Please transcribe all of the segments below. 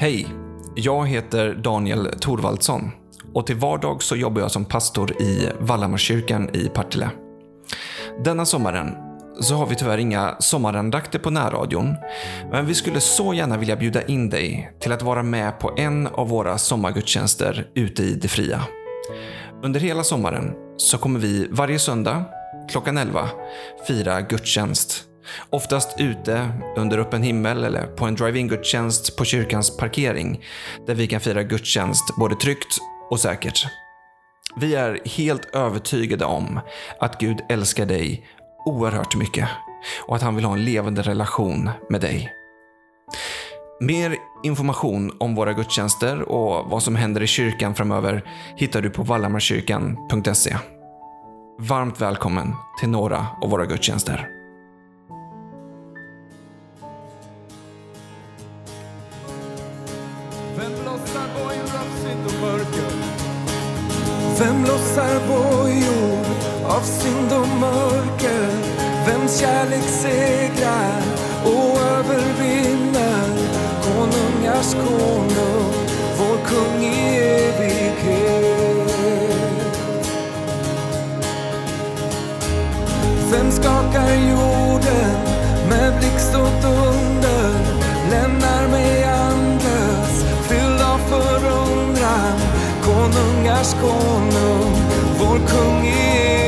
Hej! Jag heter Daniel Thorvaldsson och till vardag så jobbar jag som pastor i Vallhammarskyrkan i Partille. Denna sommaren så har vi tyvärr inga sommarandakter på närradion, men vi skulle så gärna vilja bjuda in dig till att vara med på en av våra sommargudstjänster ute i det fria. Under hela sommaren så kommer vi varje söndag klockan 11 fira gudstjänst Oftast ute under öppen himmel eller på en drive-in gudstjänst på kyrkans parkering där vi kan fira gudstjänst både tryggt och säkert. Vi är helt övertygade om att Gud älskar dig oerhört mycket och att han vill ha en levande relation med dig. Mer information om våra gudstjänster och vad som händer i kyrkan framöver hittar du på vallamarkyrkan.se. Varmt välkommen till några av våra gudstjänster. Vem lossar bojor av synd och mörker? Vems kärlek segrar och övervinner? Konungars konung, vår kung i evighet. Vem skakar jorden med blixt och dunder? Lämnar mig andlös, fylld av förundran. Konungars konung, vår kung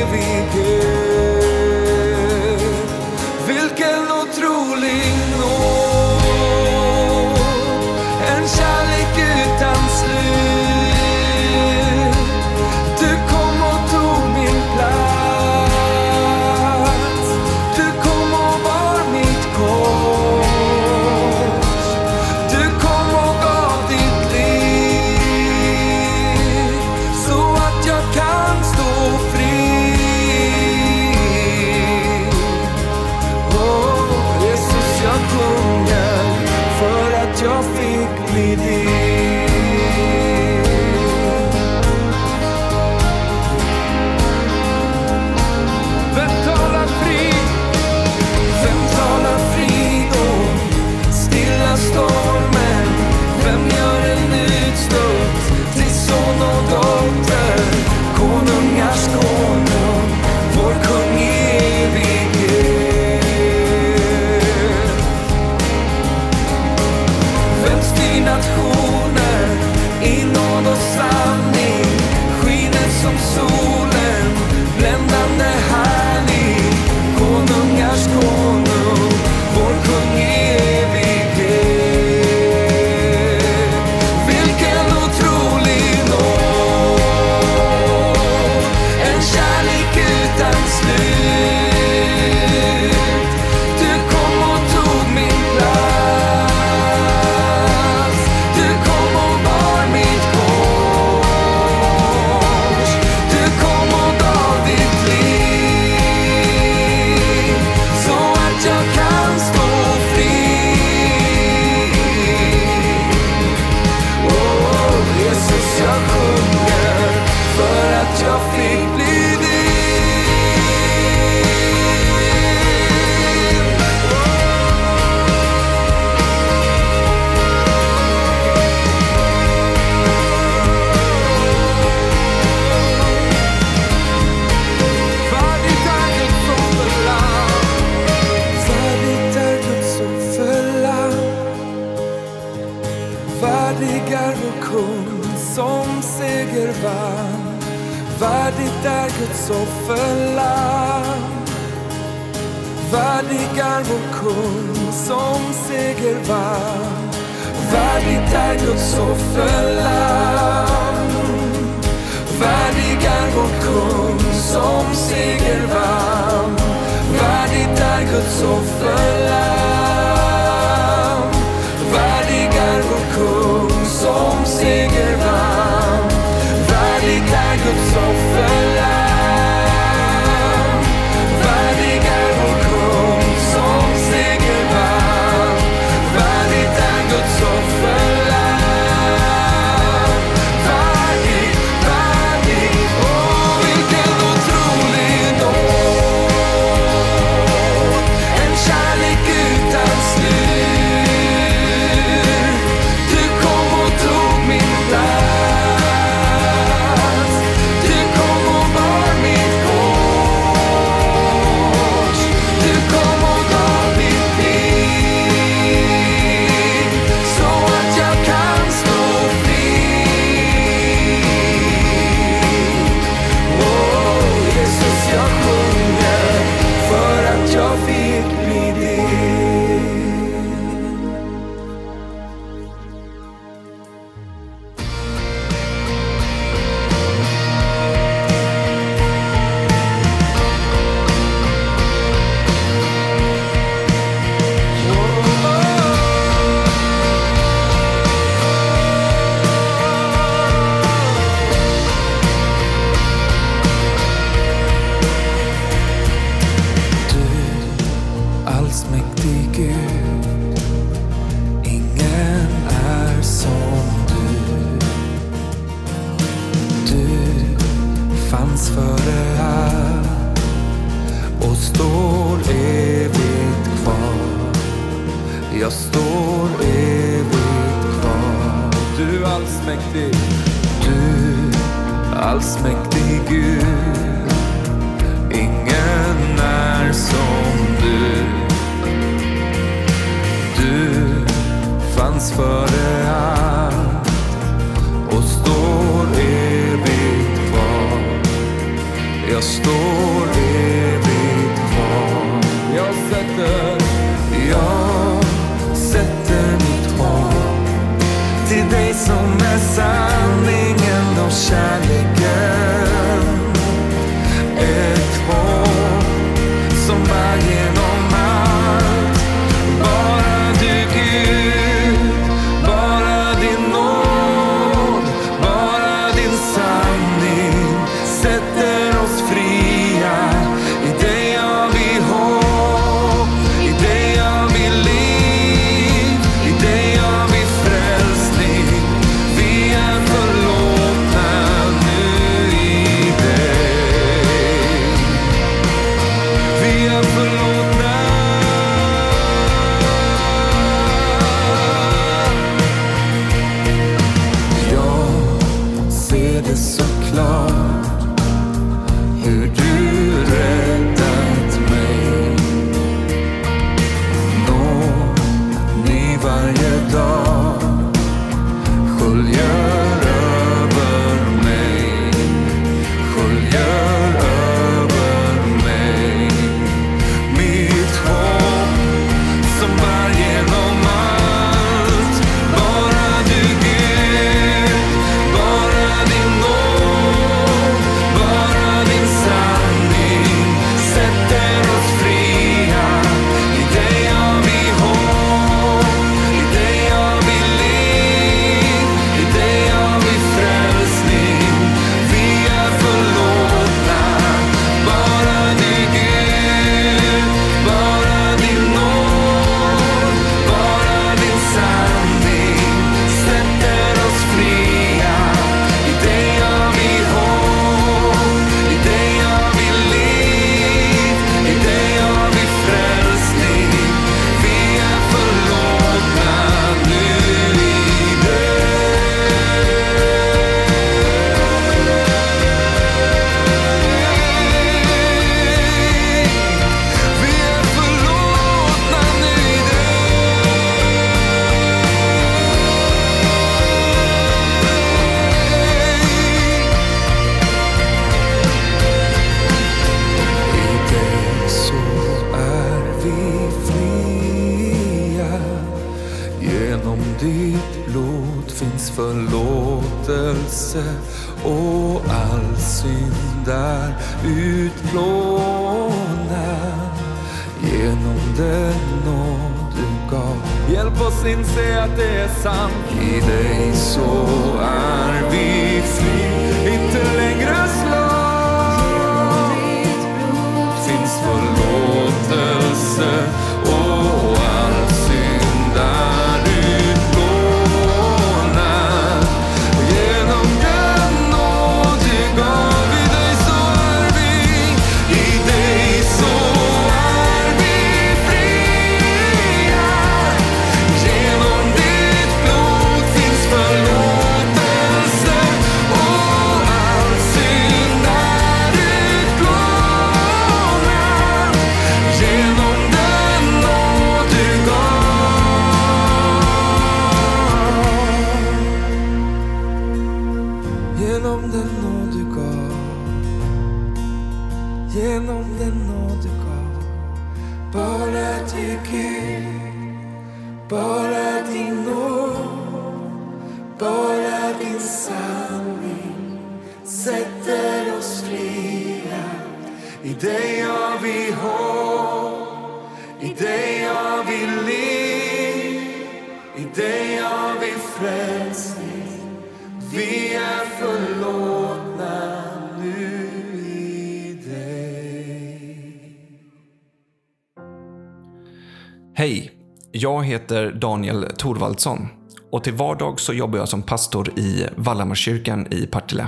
Jag heter Daniel Thorvaldsson och till vardag så jobbar jag som pastor i Vallhammarskyrkan i Partille.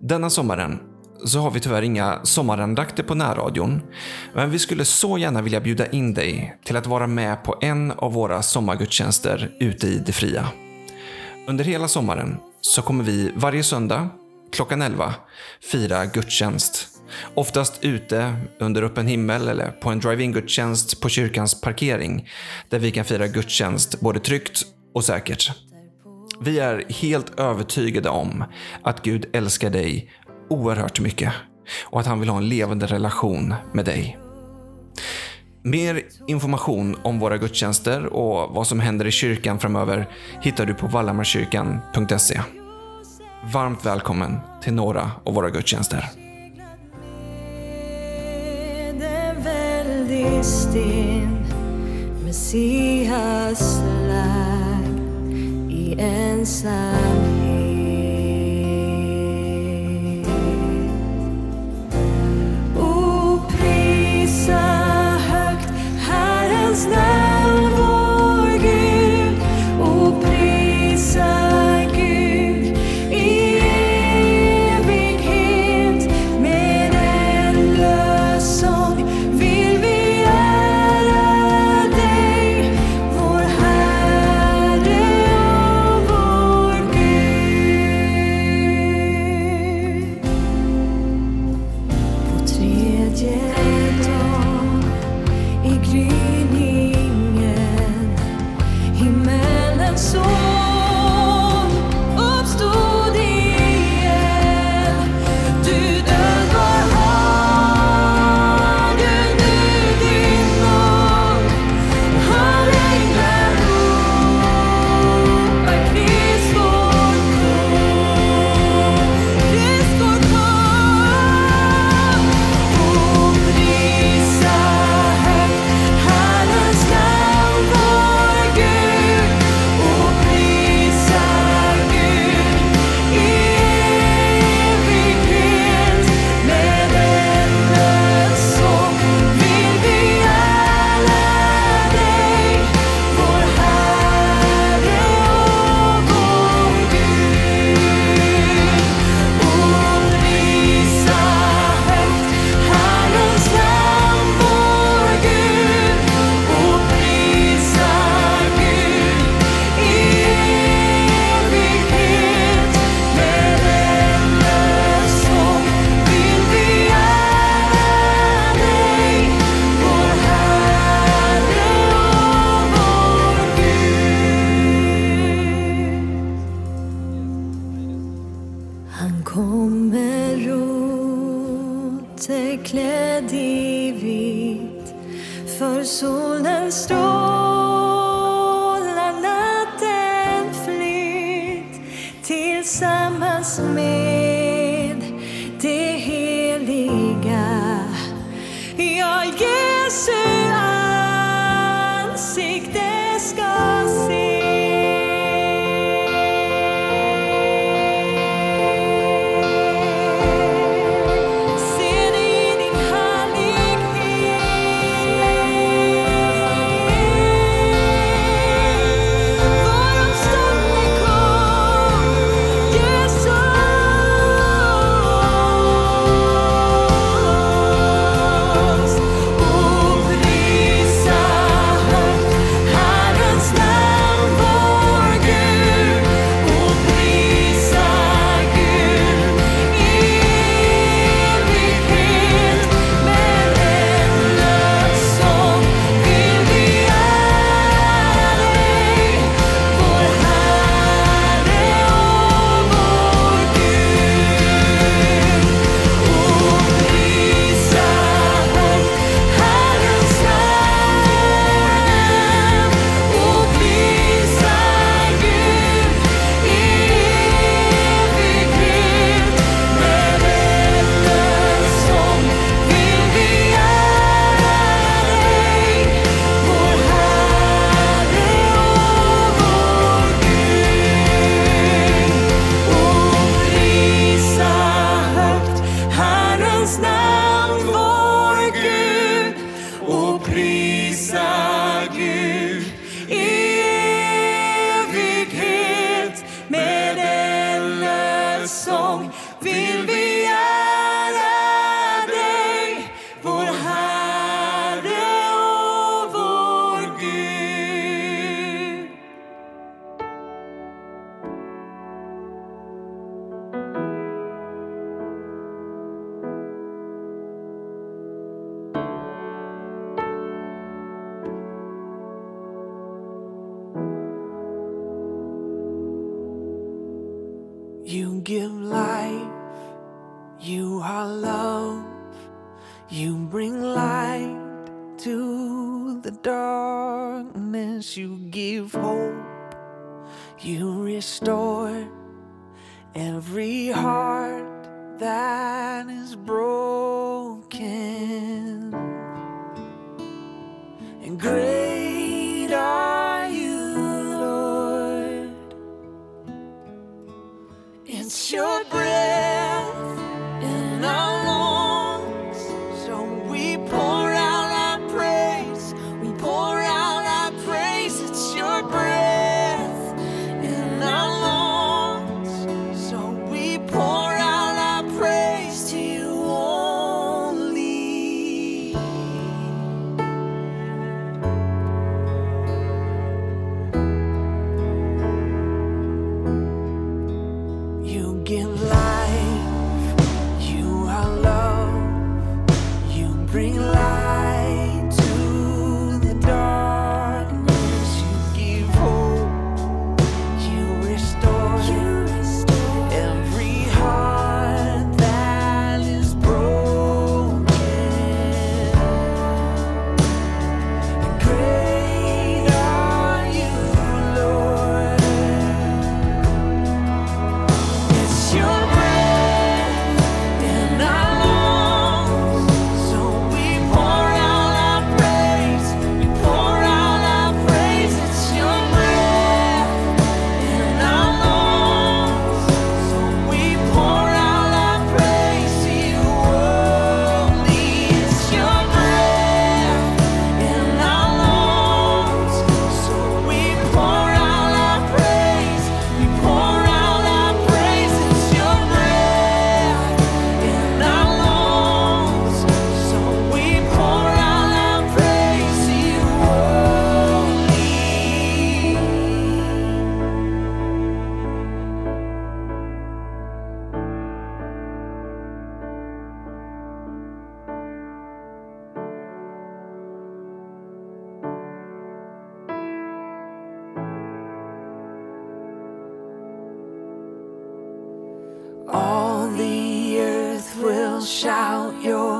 Denna sommaren så har vi tyvärr inga sommarandakter på närradion. Men vi skulle så gärna vilja bjuda in dig till att vara med på en av våra sommargudstjänster ute i det fria. Under hela sommaren så kommer vi varje söndag klockan 11 fira gudstjänst. Oftast ute under öppen himmel eller på en drive-in gudstjänst på kyrkans parkering där vi kan fira gudstjänst både tryggt och säkert. Vi är helt övertygade om att Gud älskar dig oerhört mycket och att han vill ha en levande relation med dig. Mer information om våra gudstjänster och vad som händer i kyrkan framöver hittar du på vallamarkyrkan.se. Varmt välkommen till några av våra gudstjänster. listin Mesihas lag O sanhit the högt Herrens namn shout your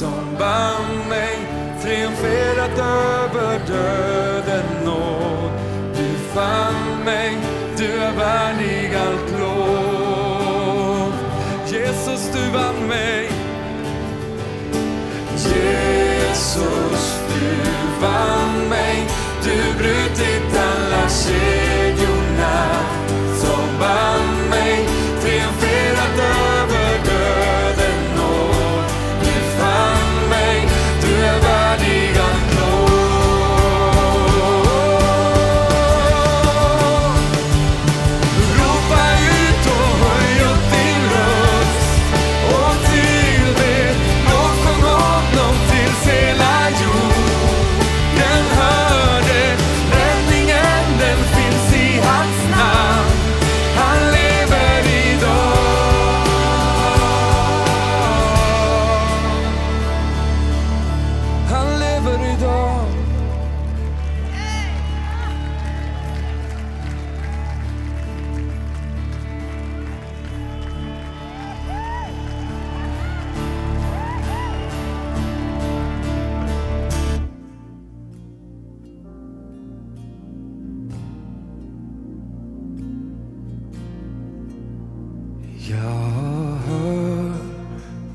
som band mig triumferat över döden och Du fann mig, du är värdig allt lov. Jesus, du vann mig. Jesus, du vann mig. Du brutit alla kedjor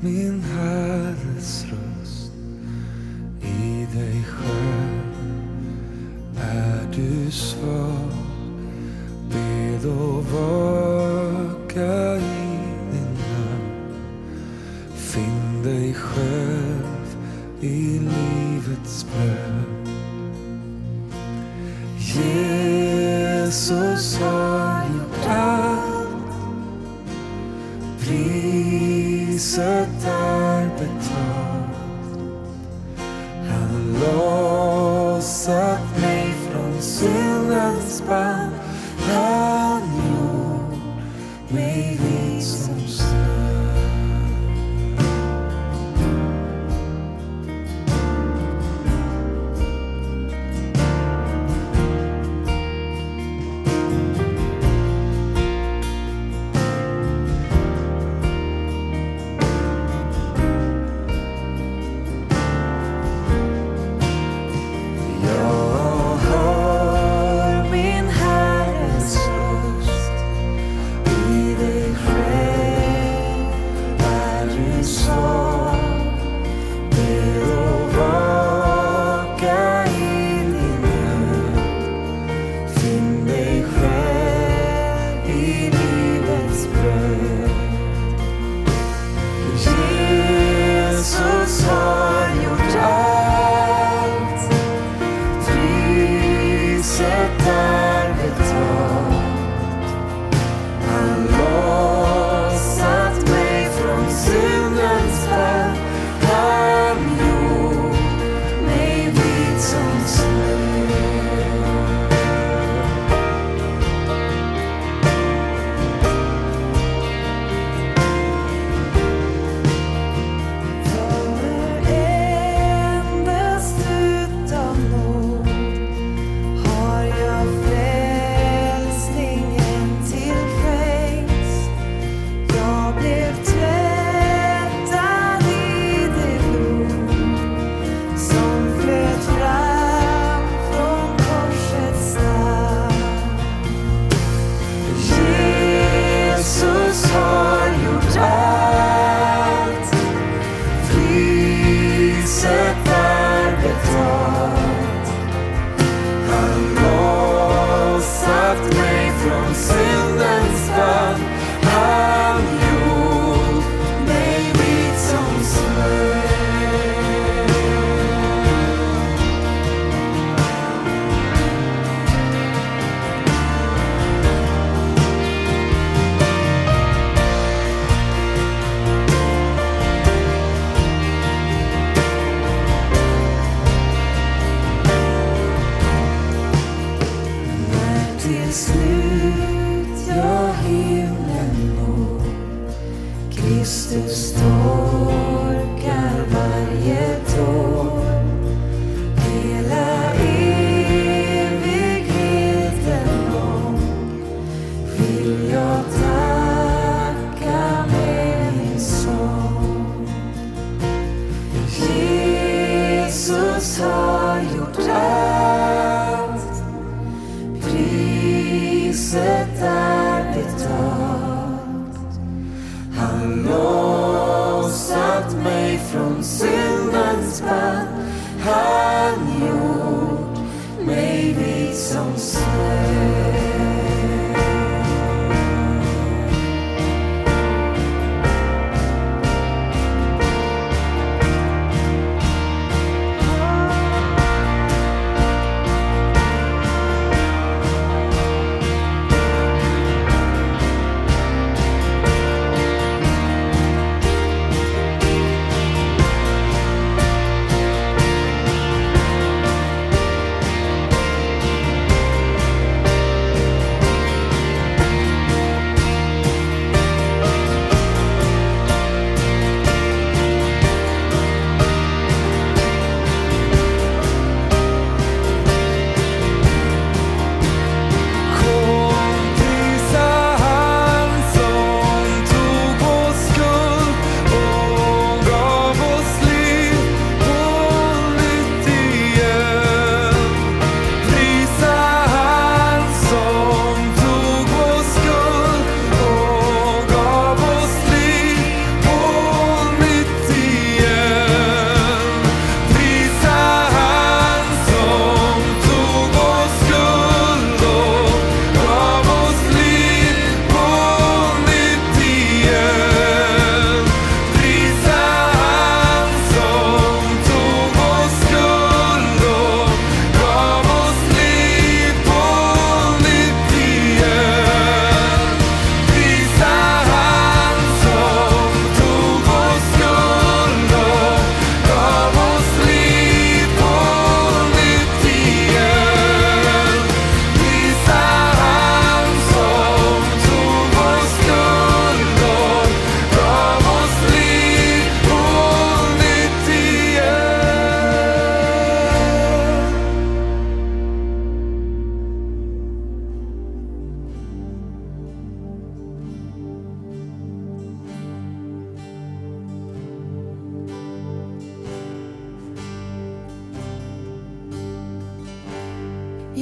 Minha serta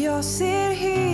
Jag ser himlen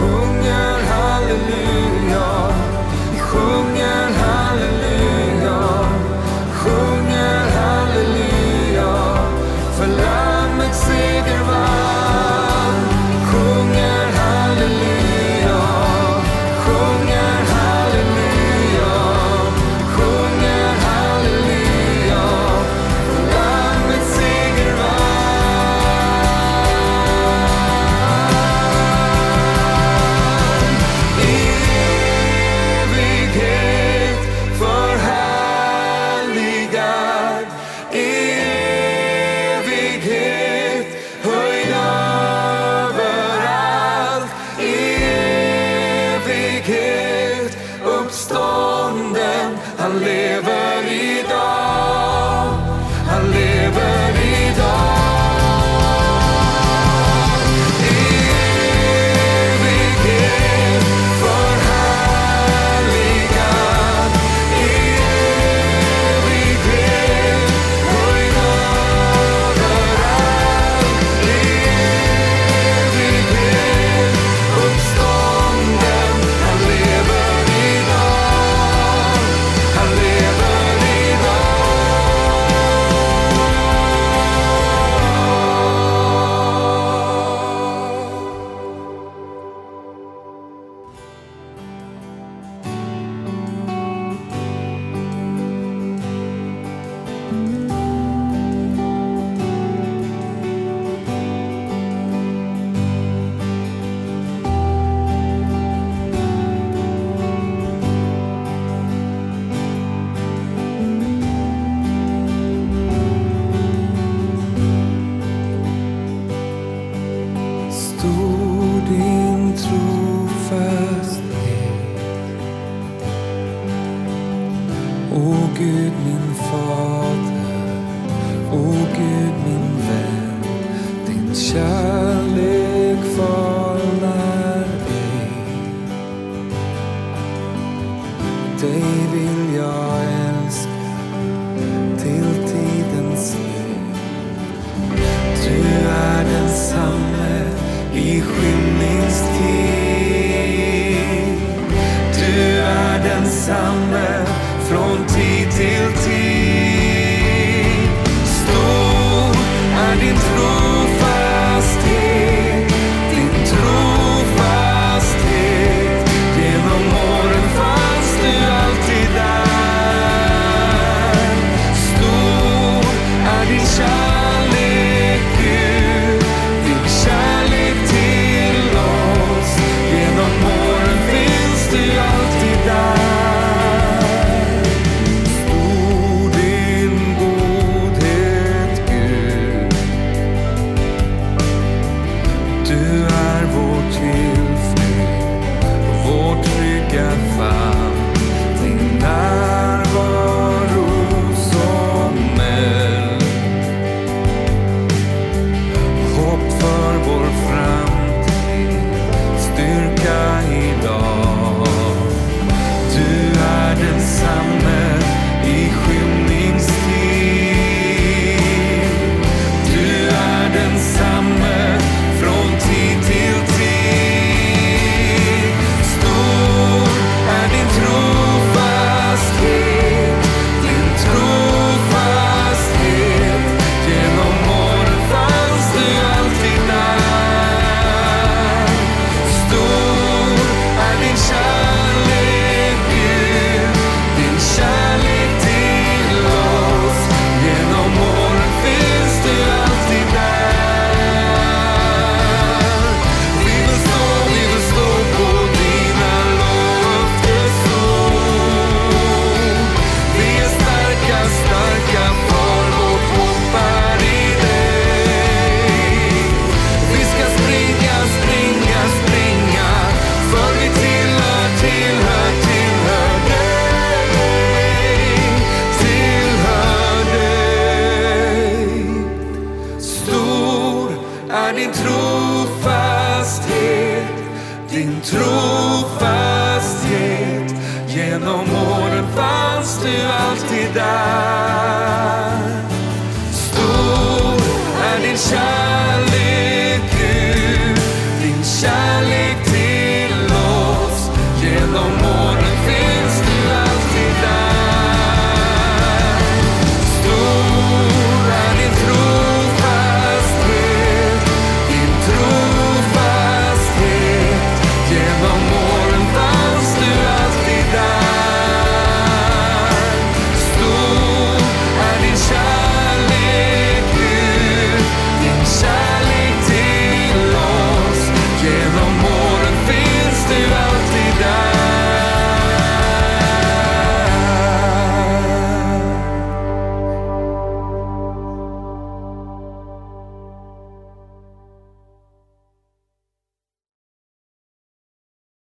sjunger